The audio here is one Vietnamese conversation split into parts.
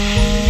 Música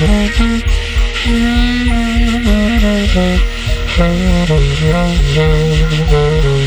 Thank you.